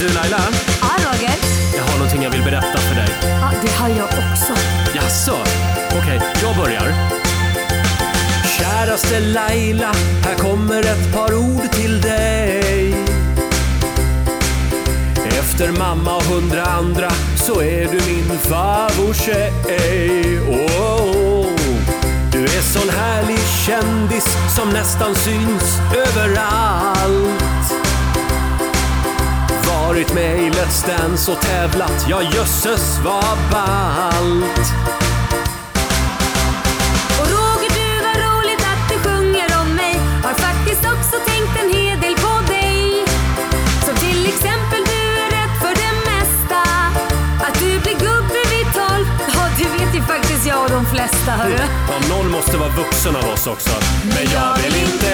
Du Laila, Ja, Roger. jag har någonting jag vill berätta för dig. Ja, det har jag också. Jaså? Okej, jag börjar. Käraste Laila, här kommer ett par ord till dig. Efter mamma och hundra andra så är du min favorittjej. Oh, du är sån härlig kändis som nästan syns överallt. Varit med i Let's Dance och tävlat, ja jösses vad ballt. Och Roger, du var roligt att du sjunger om mig. Har faktiskt också tänkt en hel del på dig. Som till exempel, du är rädd för det mesta. Att du blir gubbe vid tolv. Ja, det vet ju faktiskt jag och de flesta, hörru. Ja, någon måste vara vuxen av oss också. Men jag vill inte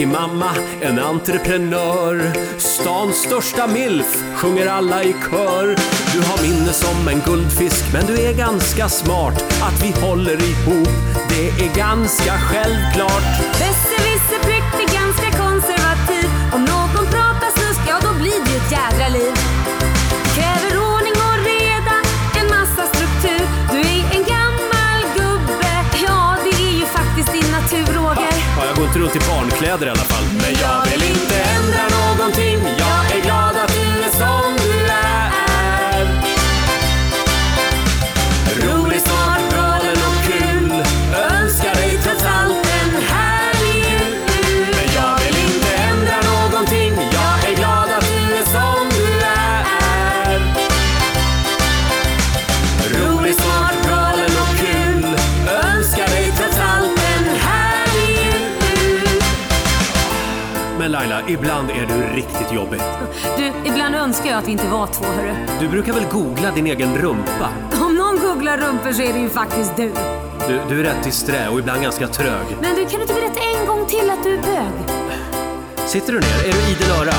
Frispråkig mamma, en entreprenör. Stans största milf, sjunger alla i kör. Du har minne som en guldfisk, men du är ganska smart. Att vi håller ihop, det är ganska självklart. Besserwisser Ja, runt i barnkläder i alla fall. Men jag vill inte ändra någonting. Men Laila, ibland är du riktigt jobbig. Du, ibland önskar jag att vi inte var två hörru. Du brukar väl googla din egen rumpa? Om någon googlar rumpor så är det ju faktiskt du. Du, du är rätt disträ och ibland ganska trög. Men du, kan du inte berätta en gång till att du är bög? Sitter du ner? Är du idel öra?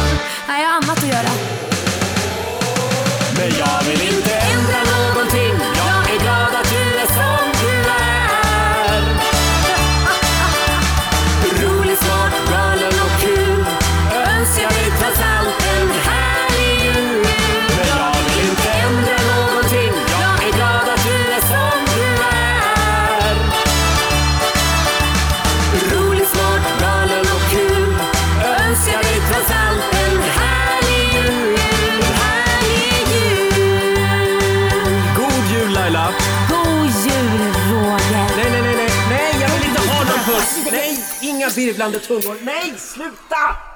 Nej, jag har annat att göra. Men jag vill inte inga virvlande tungor. Nej, sluta!